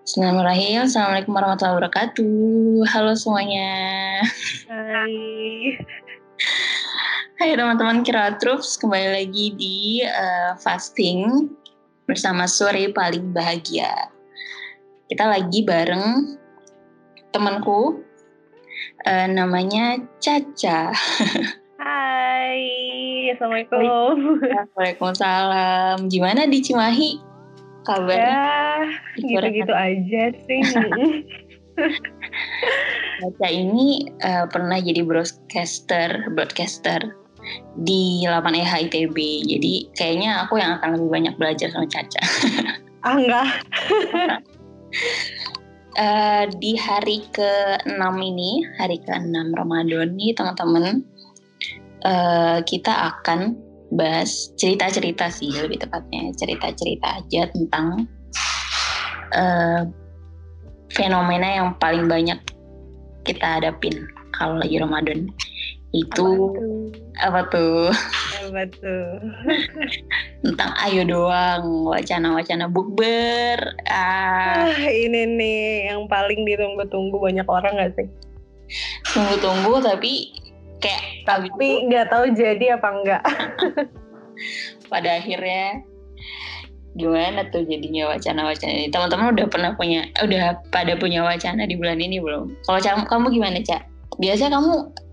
Bismillahirrahmanirrahim. Assalamualaikum warahmatullahi wabarakatuh. Halo semuanya. Hai. Hai teman-teman Kira Troops, kembali lagi di uh, fasting bersama sore paling bahagia. Kita lagi bareng temanku uh, namanya Caca. Hai, assalamualaikum. Waalaikumsalam. Gimana di Cimahi? Kabarnya? Ya, gitu-gitu aja sih. Caca ini uh, pernah jadi broadcaster, broadcaster di 8EH ITB. Jadi kayaknya aku yang akan lebih banyak belajar sama Caca. ah enggak. uh, di hari ke-6 ini, hari ke-6 Ramadan nih teman-teman, uh, kita akan bahas cerita-cerita sih lebih tepatnya cerita-cerita aja tentang uh, fenomena yang paling banyak kita hadapin kalau lagi Ramadan. Itu apa tuh? apa tuh? Tentang ayo doang wacana-wacana bukber. Ah. ah ini nih yang paling ditunggu-tunggu banyak orang gak sih? Tunggu-tunggu tapi kayak tapi nggak tahu jadi apa enggak pada akhirnya gimana tuh jadinya wacana-wacana ini? Teman-teman udah pernah punya udah pada punya wacana di bulan ini belum? Kalau kamu kamu gimana cak biasanya kamu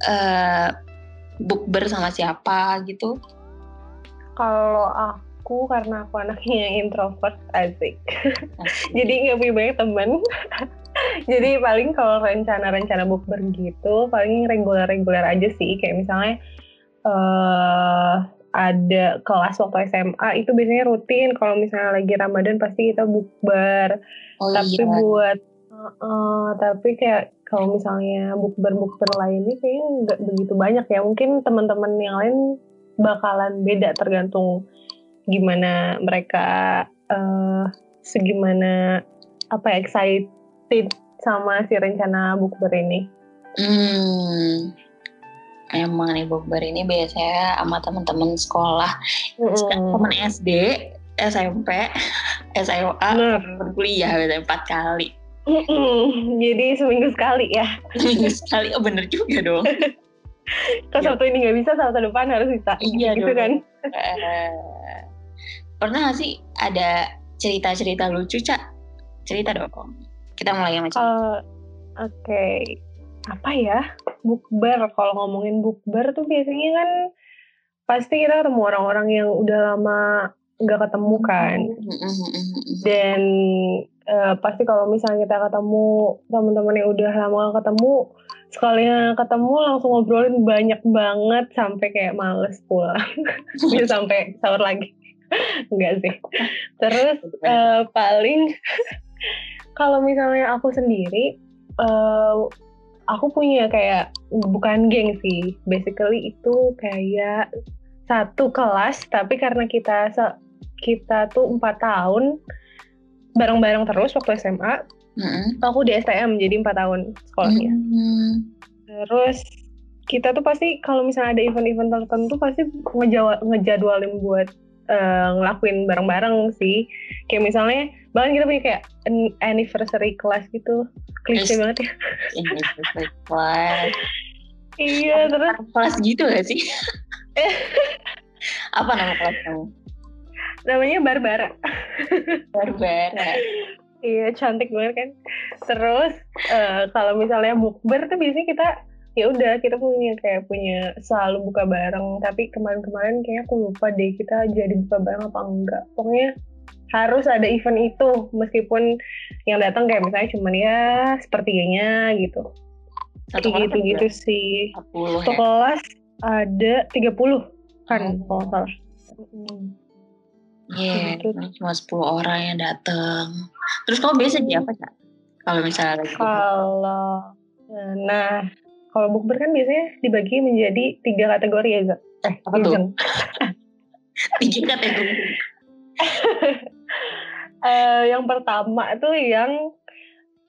uh, bukber sama siapa gitu? Kalau aku karena aku anaknya introvert asik, asik. jadi nggak punya banyak teman jadi paling kalau rencana-rencana bukber gitu paling reguler-reguler aja sih. Kayak misalnya uh, ada kelas waktu SMA itu biasanya rutin. Kalau misalnya lagi Ramadan pasti kita bukber. Oh, tapi iya. buat uh, uh, tapi kayak kalau misalnya bukber-bukber lainnya kayaknya nggak begitu banyak ya. Mungkin teman-teman yang lain bakalan beda tergantung gimana mereka uh, segimana apa ya, excited sama si rencana bukber ini? Hmm, emang nih bukber ini biasanya sama teman-teman sekolah, mm. teman SD, SMP, SMA, kuliah biasanya empat kali. Mm -mm. Jadi seminggu sekali ya? Seminggu sekali, oh bener juga dong. Kalau ya. satu ini nggak bisa, satu depan harus bisa. Iya gitu dong. kan? Uh, pernah gak sih ada cerita-cerita lucu, Cak? Cerita dong. Kita mulai yang macam. Uh, Oke, okay. apa ya? Bukber. Kalau ngomongin bukber tuh biasanya kan pasti kita ketemu orang-orang yang udah lama nggak ketemu kan. Dan uh, pasti kalau misalnya kita ketemu teman-teman yang udah lama gak ketemu, sekalinya ketemu langsung ngobrolin banyak banget sampai kayak males pulang. Bisa sampai sahur lagi. Enggak sih. Terus uh, paling kalau misalnya aku sendiri uh, aku punya kayak bukan geng sih basically itu kayak satu kelas tapi karena kita kita tuh empat tahun bareng-bareng terus waktu SMA mm-hmm. aku di STM jadi empat tahun sekolahnya mm-hmm. terus kita tuh pasti kalau misalnya ada event-event tertentu pasti ngejadwalin buat uh, ngelakuin bareng-bareng sih kayak misalnya bahkan kita punya kayak anniversary class gitu. Klise banget ya. anniversary class. Iya terus kelas gitu gak sih? Apa nama kelas kamu? Namanya Barbara. Barbara. Iya cantik banget kan. Terus uh, kalau misalnya bukber tuh biasanya kita ya udah kita punya kayak punya selalu buka bareng. Tapi kemarin-kemarin kayaknya aku lupa deh kita jadi buka bareng apa enggak. Pokoknya harus ada event itu meskipun yang datang kayak misalnya cuman ya sepertiganya gitu satu gitu gitu sih 40 satu ya? kelas ada 30 kan oh. kalau salah Iya, yeah, gitu. cuma 10 orang yang datang. Terus kamu biasa jadi apa, Kak? Kalau misalnya lagi Kalau nah, kalau bukber kan biasanya dibagi menjadi tiga kategori ya, Zak? Eh, apa tuh? tiga kategori. uh, yang pertama tuh yang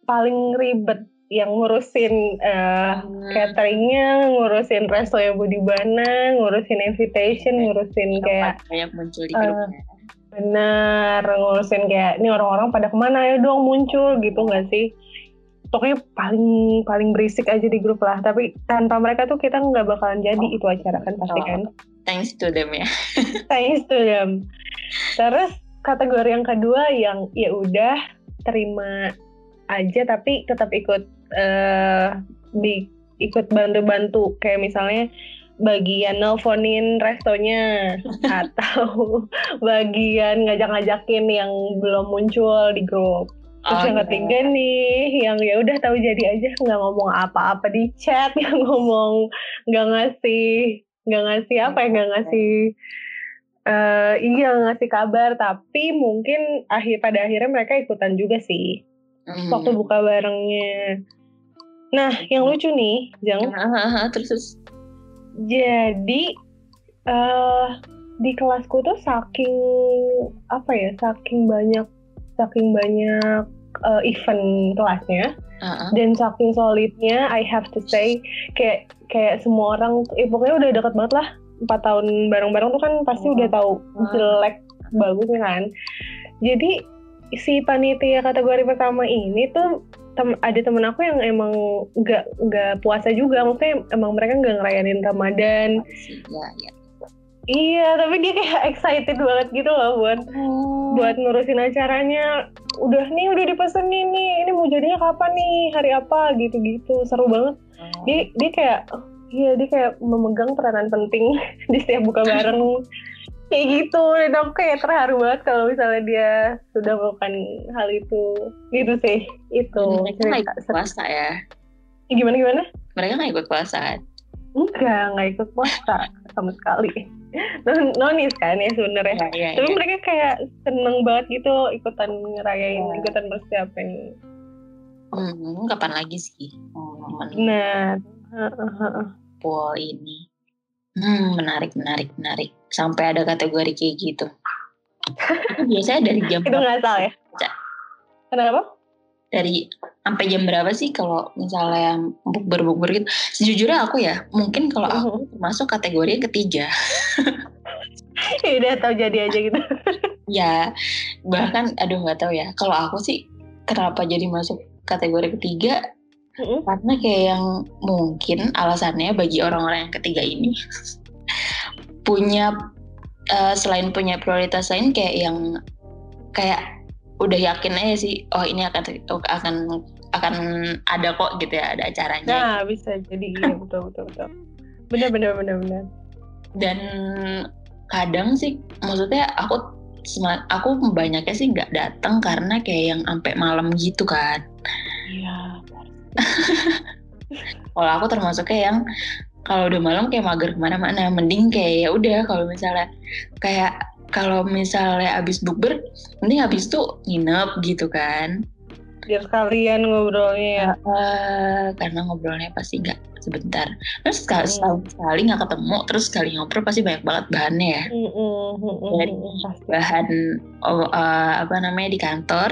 paling ribet yang ngurusin uh, hmm. cateringnya, ngurusin resto yang Budibana, ngurusin invitation, ngurusin kayak banyak muncul di uh, Bener, ngurusin kayak ini orang-orang pada ke mana ya dong muncul gitu nggak sih? Pokoknya paling paling berisik aja di grup lah. Tapi tanpa mereka tuh kita nggak bakalan jadi itu acara kan pasti kan. Thanks to them ya. Thanks to them. Terus kategori yang kedua yang ya udah terima aja tapi tetap ikut uh, di ikut bantu-bantu kayak misalnya bagian nelfonin restonya atau bagian ngajak-ngajakin yang belum muncul di grup. Terus oh, yang iya. ketiga nih, yang ya udah tahu jadi aja nggak ngomong apa-apa di chat, yang ngomong nggak ngasih nggak ngasih apa ya nggak ngasih uh, iya ngasih kabar tapi mungkin akhir pada akhirnya mereka ikutan juga sih. Mm. waktu buka barengnya. Nah yang lucu nih jang. Terus, terus. Jadi uh, di kelasku tuh saking apa ya saking banyak saking banyak uh, event kelasnya. Uh-huh. dan saking solidnya I have to say kayak kayak semua orang eh, pokoknya udah deket banget lah empat tahun bareng-bareng tuh kan pasti uh-huh. udah tahu jelek uh-huh. bagusnya kan jadi si panitia kategori pertama ini tuh tem ada temen aku yang emang nggak nggak puasa juga maksudnya emang mereka nggak ngerayain Ramadan ya, ya. iya tapi dia kayak excited banget gitu loh buat hmm. buat ngurusin acaranya udah nih udah dipesenin nih ini mau jadinya kapan nih hari apa gitu gitu seru banget hmm. dia dia kayak Iya dia kayak memegang peranan penting di setiap buka bareng. Kayak gitu dan aku kayak terharu banget kalau misalnya dia sudah melakukan hal itu. Gitu sih itu mereka nggak ikut puasa ya? Gimana gimana? Mereka nggak ikut puasa? Enggak nggak ikut puasa sama sekali. Nonis kan ya sebenarnya. Ya, ya, tapi ya. mereka kayak seneng banget gitu ikutan ngerayain ya. ikutan persiapan. Hmm, kapan lagi sih? Oh, nah pool ini Hmm, menarik, menarik, menarik. Sampai ada kategori kayak gitu. biasanya dari jam Itu nggak salah ya? Kenapa? Dari sampai jam berapa sih kalau misalnya bukber-bukber gitu? Sejujurnya aku ya, mungkin kalau aku uh-huh. masuk kategori ketiga. ya udah tahu jadi aja gitu. ya, bahkan aduh nggak tahu ya. Kalau aku sih kenapa jadi masuk kategori ketiga hmm Karena kayak yang mungkin alasannya bagi orang-orang yang ketiga ini punya uh, selain punya prioritas lain kayak yang kayak udah yakin aja sih oh ini akan akan akan ada kok gitu ya ada acaranya. Nah bisa jadi iya betul betul betul. Benar benar benar benar. Dan kadang sih maksudnya aku aku banyaknya sih nggak datang karena kayak yang sampai malam gitu kan. Iya kalau aku termasuknya yang kalau udah malam kayak mager ke mana-mana. Mending kayak ya udah kalau misalnya kayak kalau misalnya abis bukber mending abis tuh nginep gitu kan. Biar kalian ngobrolnya ya. Uh, karena ngobrolnya pasti nggak sebentar. Terus sekali hmm. setahun sekali nggak ketemu terus sekali ngobrol pasti banyak banget bahannya ya. Hmm, hmm, hmm, dari bahan uh, apa namanya di kantor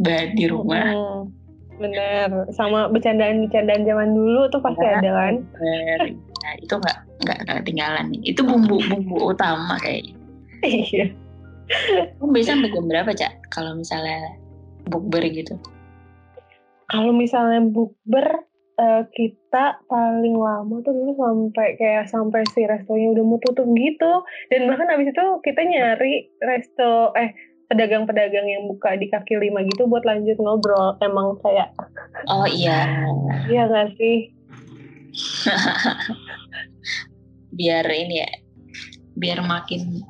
bahan di rumah. Hmm Bener, sama bercandaan-bercandaan zaman dulu tuh pasti ya, ada kan? Bener. Nah, itu nggak nggak ketinggalan nih. Itu bumbu-bumbu utama kayaknya. Iya. Kamu bisa sampai jam berapa, Cak? Kalau misalnya bukber gitu? Kalau misalnya bukber, uh, kita paling lama tuh dulu sampai kayak sampai si restonya udah mau tutup gitu. Dan bahkan abis itu kita nyari resto, eh pedagang-pedagang yang buka di kaki lima gitu buat lanjut ngobrol. Emang kayak oh iya. Iya gak sih? Biar ini ya biar makin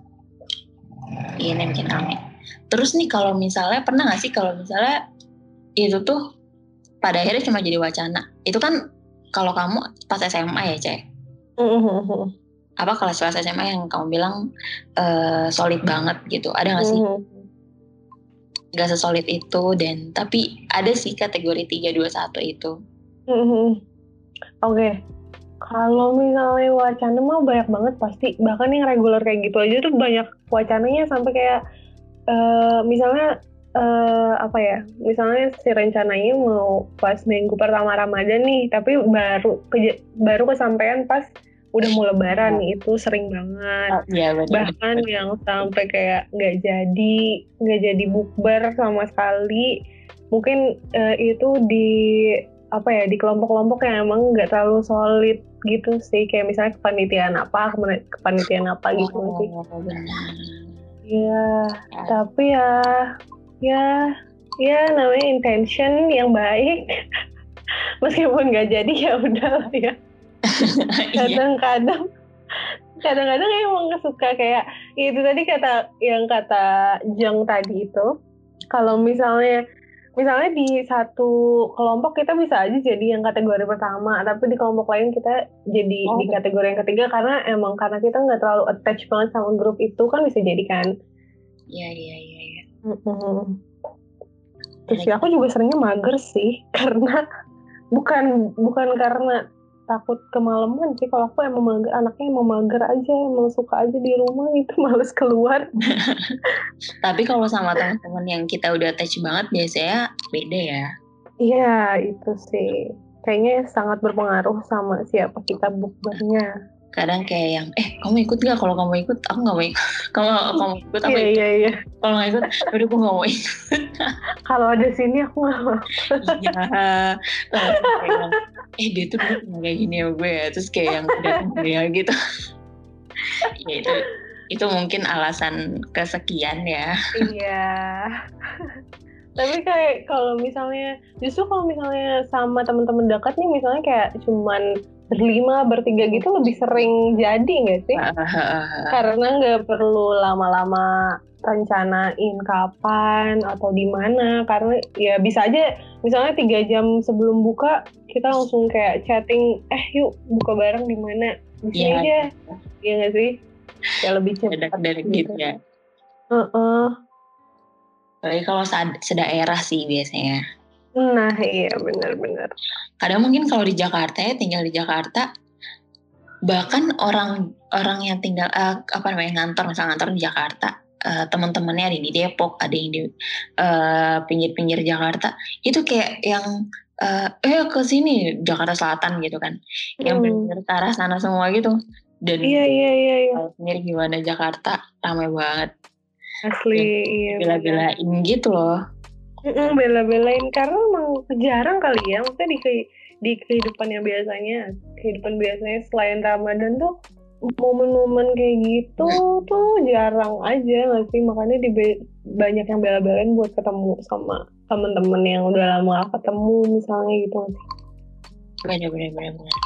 ini makin rame. Terus nih kalau misalnya pernah gak sih kalau misalnya itu tuh pada akhirnya cuma jadi wacana? Itu kan kalau kamu pas SMA ya cek? Mm-hmm. apa kelas kelas SMA yang kamu bilang uh, solid banget gitu. Ada gak sih? Mm-hmm gak sesolid itu dan tapi ada sih kategori 321 itu. Mm-hmm. Oke. Okay. Kalau misalnya wacana mah banyak banget pasti bahkan yang reguler kayak gitu aja tuh banyak wacananya sampai kayak uh, misalnya uh, apa ya misalnya si rencananya mau pas minggu pertama Ramadan nih tapi baru baru kesampaian pas udah mau lebaran nih itu sering banget. Oh, iya benar. Bahkan yang sampai kayak nggak jadi nggak jadi bukber sama sekali. Mungkin uh, itu di apa ya di kelompok-kelompok yang emang nggak terlalu solid gitu sih kayak misalnya kepanitiaan apa kepanitiaan apa gitu oh, sih. Iya, ya. tapi ya ya ya namanya intention yang baik meskipun nggak jadi ya udah ya iya. kadang-kadang kadang-kadang emang suka kayak itu tadi kata yang kata Jeng tadi itu kalau misalnya misalnya di satu kelompok kita bisa aja jadi yang kategori pertama tapi di kelompok lain kita jadi oh, di kategori yang ketiga karena emang karena kita nggak terlalu attach banget sama grup itu kan bisa jadi kan. Iya iya iya ya. terus ya aku juga seringnya mager sih karena bukan bukan karena takut kemalaman sih. Kalau aku emang mager anaknya emang mager aja emang suka aja di rumah itu males keluar. Tapi kalau sama teman-teman yang kita udah attach banget biasanya beda ya. Iya itu sih. Kayaknya sangat berpengaruh sama siapa kita bukbernya kadang kayak yang eh kamu ikut gak kalau kamu ikut aku nggak mau ikut. Kalau kamu ikut aku yeah, ikut. yeah, yeah. kalau nggak ikut udah aku nggak mau ikut. Kalau ada sini aku nggak mau iya. Eh dia tuh dulu kayak gini ya gue ya. Terus kayak yang udah dia gitu. Ya itu itu mungkin alasan kesekian ya. Iya. Tapi kayak kalau misalnya justru kalau misalnya sama teman-teman dekat nih misalnya kayak cuman berlima bertiga gitu lebih sering jadi nggak sih? Karena nggak perlu lama-lama rencanain kapan atau di mana. Karena ya bisa aja misalnya tiga jam sebelum buka kita langsung kayak chatting eh yuk buka bareng di mana? Bisa ya, aja. ya nggak sih? Ya lebih cepat dari gitu. ya. Uh -uh. Tapi kalau sedaerah sih biasanya Nah iya benar-benar. Kadang mungkin kalau di Jakarta ya tinggal di Jakarta, bahkan orang orang yang tinggal uh, apa namanya ngantor misal ngantor di Jakarta, uh, teman-temannya ada di Depok, ada yang di uh, pinggir-pinggir Jakarta, itu kayak yang uh, eh ke sini Jakarta Selatan gitu kan, hmm. yang benar ke arah sana semua gitu. Dan iya iya iya. iya. sendiri gimana Jakarta ramai banget. Asli iya. Bela-belain gitu loh Mm-mm, bela-belain. Karena emang jarang kali ya maksudnya di di kehidupan yang biasanya kehidupan biasanya selain Ramadan tuh momen-momen kayak gitu hmm. tuh jarang aja nggak sih? Makanya di banyak yang bela-belain buat ketemu sama temen-temen yang udah lama gak ketemu misalnya gitu bener bener bener bener.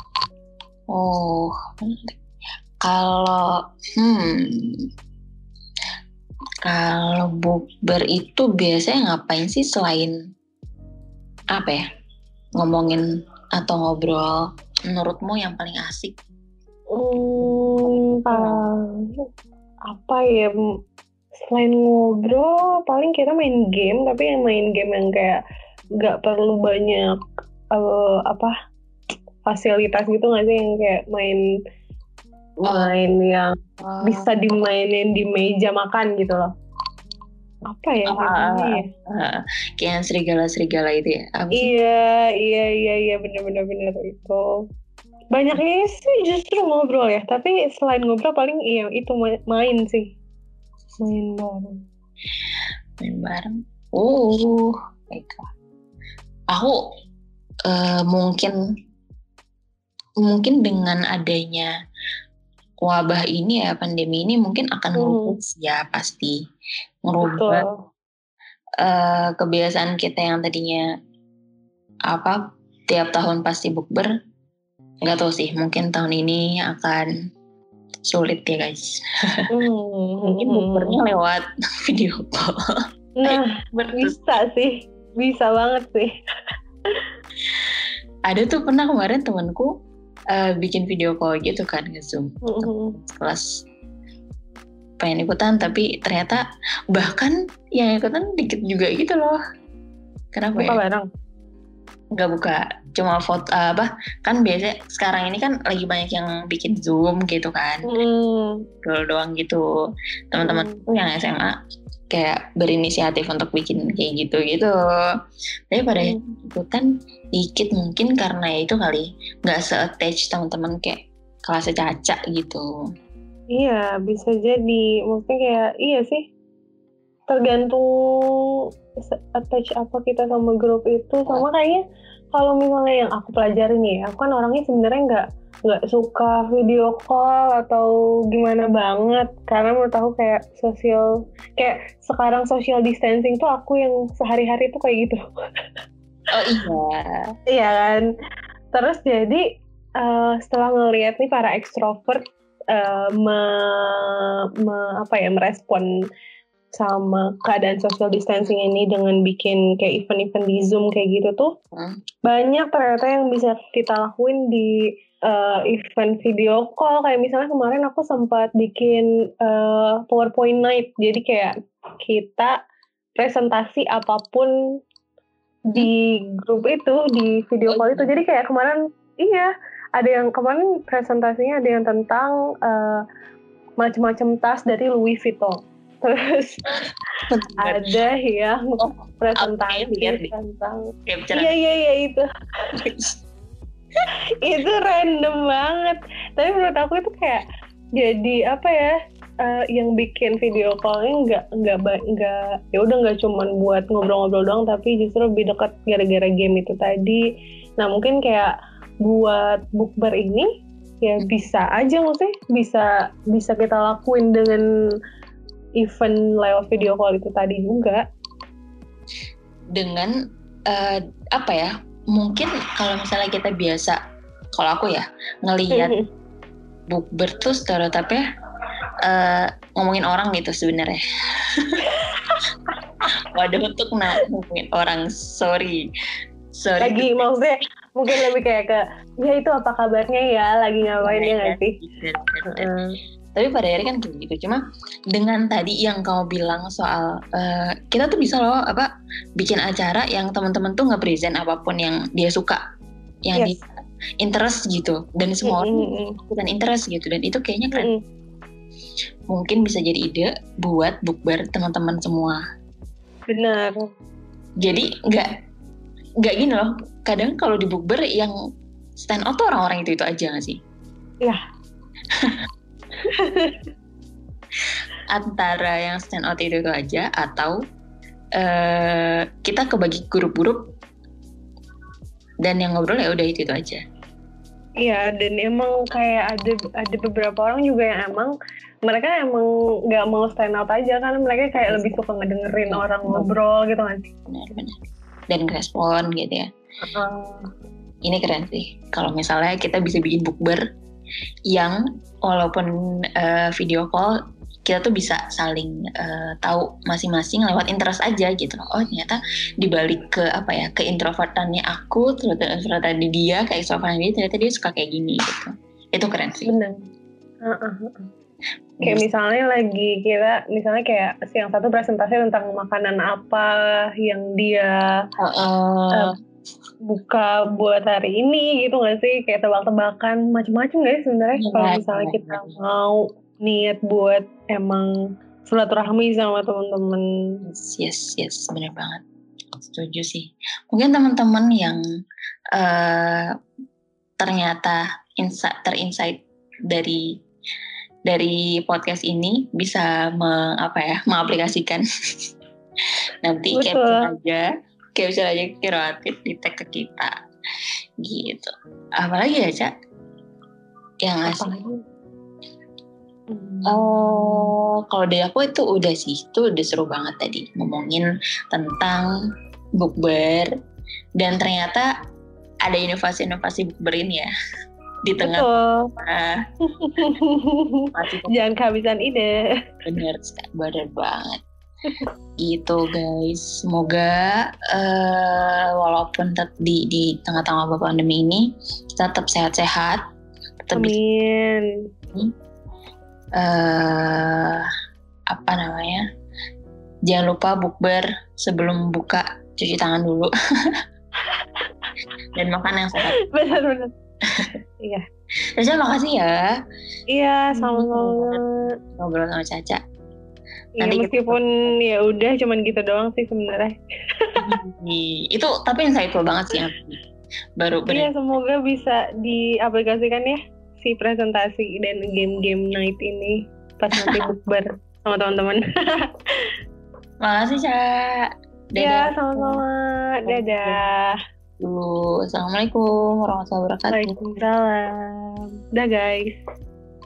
Oh kalau hmm kalau bukber itu biasanya ngapain sih selain apa ya? Ngomongin atau ngobrol menurutmu yang paling asik? Hmm, apa ya? Selain ngobrol paling kita main game tapi yang main game yang kayak nggak perlu banyak uh, apa fasilitas gitu nggak sih? Yang kayak main main yang uh, bisa dimainin di meja makan gitu loh. Apa ya uh, namanya uh, kayak serigala-serigala itu ya apa iya iya iya iya bener-bener bener itu. Banyaknya sih justru ngobrol ya tapi selain ngobrol paling iya itu main sih. Main bareng. Main bareng? Oh baiklah aku uh, mungkin mungkin dengan adanya wabah ini ya pandemi ini mungkin akan hmm. ya pasti. Merubah uh, kebiasaan kita yang tadinya apa tiap tahun pasti bukber. Nggak tahu sih mungkin tahun ini akan sulit ya guys. Hmm. mungkin bukbernya lewat video call. Nah bisa sih. Bisa banget sih. Ada tuh pernah kemarin temanku uh, bikin video call gitu kan nge zoom mm-hmm. kelas pengen ikutan tapi ternyata bahkan yang ikutan dikit juga gitu loh kenapa buka ya? bareng nggak buka cuma foto uh, apa kan biasa sekarang ini kan lagi banyak yang bikin zoom gitu kan mm. doang gitu teman-teman mm. yang SMA kayak berinisiatif untuk bikin kayak gitu gitu tapi pada hmm. ikutan dikit mungkin karena itu kali nggak se-attach teman-teman kayak kelasnya Caca gitu. Iya, bisa jadi. Maksudnya kayak iya sih. Tergantung attach apa kita sama grup itu sama kayaknya kalau misalnya yang aku pelajarin nih, aku kan orangnya sebenarnya nggak nggak suka video call atau gimana banget karena menurut aku kayak sosial kayak sekarang social distancing tuh aku yang sehari-hari tuh kayak gitu. Oh iya. iya kan. Terus jadi uh, setelah ngelihat nih para ekstrovert uh, me, me, apa ya merespon sama keadaan social distancing ini dengan bikin kayak event-event di Zoom kayak gitu tuh hmm. banyak ternyata yang bisa kita lakuin di uh, event video call. Kayak misalnya kemarin aku sempat bikin uh, PowerPoint night. Jadi kayak kita presentasi apa pun di grup itu di video call itu. Jadi kayak kemarin iya ada yang kemarin presentasinya ada yang tentang uh, macam-macam tas dari Louis Vuitton. Terus ada yang oh, presentasi okay, tentang iya iya iya itu. itu random banget. Tapi menurut aku itu kayak jadi apa ya? Uh, yang bikin video callnya nggak nggak nggak ya udah nggak cuman buat ngobrol-ngobrol doang tapi justru lebih dekat gara-gara game itu tadi. Nah mungkin kayak buat bukber ini ya bisa aja sih bisa bisa kita lakuin dengan event lewat video call itu tadi juga dengan uh, apa ya mungkin kalau misalnya kita biasa kalau aku ya ngelihat -hmm. bukber tuh stereotipnya uh, ngomongin orang gitu sebenarnya. Waduh untuk ngomongin orang sorry. Sorry. Lagi maksudnya mungkin lebih kayak ke ya itu apa kabarnya ya? Lagi ngapain ya nggak sih tapi pada akhirnya kan kayak gitu cuma dengan tadi yang kau bilang soal uh, kita tuh bisa loh apa bikin acara yang teman-teman tuh nggak present apa pun yang dia suka yang yes. dia interest gitu dan semua orang mm -hmm. interest gitu dan itu kayaknya kan mm -hmm. mungkin bisa jadi ide buat bukber teman-teman semua benar jadi nggak nggak gini loh kadang kalau di bukber yang stand out tuh orang-orang itu itu aja gak sih? Iya. Antara yang stand out itu aja atau uh, kita kebagi grup-grup dan yang ngobrol ya udah itu itu aja. Iya, dan emang kayak ada ada beberapa orang juga yang emang mereka emang nggak mau stand out aja kan mereka kayak lebih suka ngedengerin orang ngobrol gitu kan. Dan respon gitu ya. Uh, ini keren sih. Kalau misalnya kita bisa bikin bukber yang walaupun uh, video call kita tuh bisa saling uh, tahu masing-masing lewat interest aja gitu loh. Oh ternyata dibalik ke apa ya ke introvertannya aku, ternyata introvertan dia, kayak extrovertan dia, ternyata dia suka kayak gini gitu. Itu keren sih. Bener. Uh, uh. Kayak misalnya lagi kita, misalnya kayak yang satu presentasi tentang makanan apa yang dia uh, uh. Uh, buka buat hari ini gitu gak sih? Kayak tebak-tebakan macam-macam guys sebenarnya ya, kalau misalnya ya, kita ya. mau niat buat emang silaturahmi sama teman-teman yes yes benar banget. Setuju sih. Mungkin teman-teman yang uh, ternyata insight terinsight dari dari podcast ini bisa me, apa ya mengaplikasikan. Nanti capture aja kayak bisa aja kreatif di tag ke kita gitu apalagi ya cak yang Hmm. Oh, kalau dari aku itu udah sih, itu udah seru banget tadi ngomongin tentang bukber dan ternyata ada inovasi-inovasi bukber ini ya di tengah. Betul. masih Jangan kehabisan ide. Bener, bener banget gitu guys. Semoga uh, walaupun di di tengah-tengah pandemi ini tetap sehat-sehat tetap amin. Uh, apa namanya? Jangan lupa bukber sebelum buka cuci tangan dulu. Dan makan yang sehat. Benar-benar iya. Caca makasih ya. Iya sama-sama. Ngobrol sama Caca Iya, Nanti meskipun kita... ya udah cuman gitu doang sih sebenarnya. itu tapi insightful banget sih. Baru Iya, semoga bisa diaplikasikan ya si presentasi dan game-game night ini pas nanti bukber sama teman-teman. Makasih, Cak. Ya, sama-sama. Dadah. Dulu. Assalamualaikum warahmatullahi wabarakatuh. Waalaikumsalam. Dah, guys.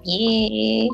Yeay.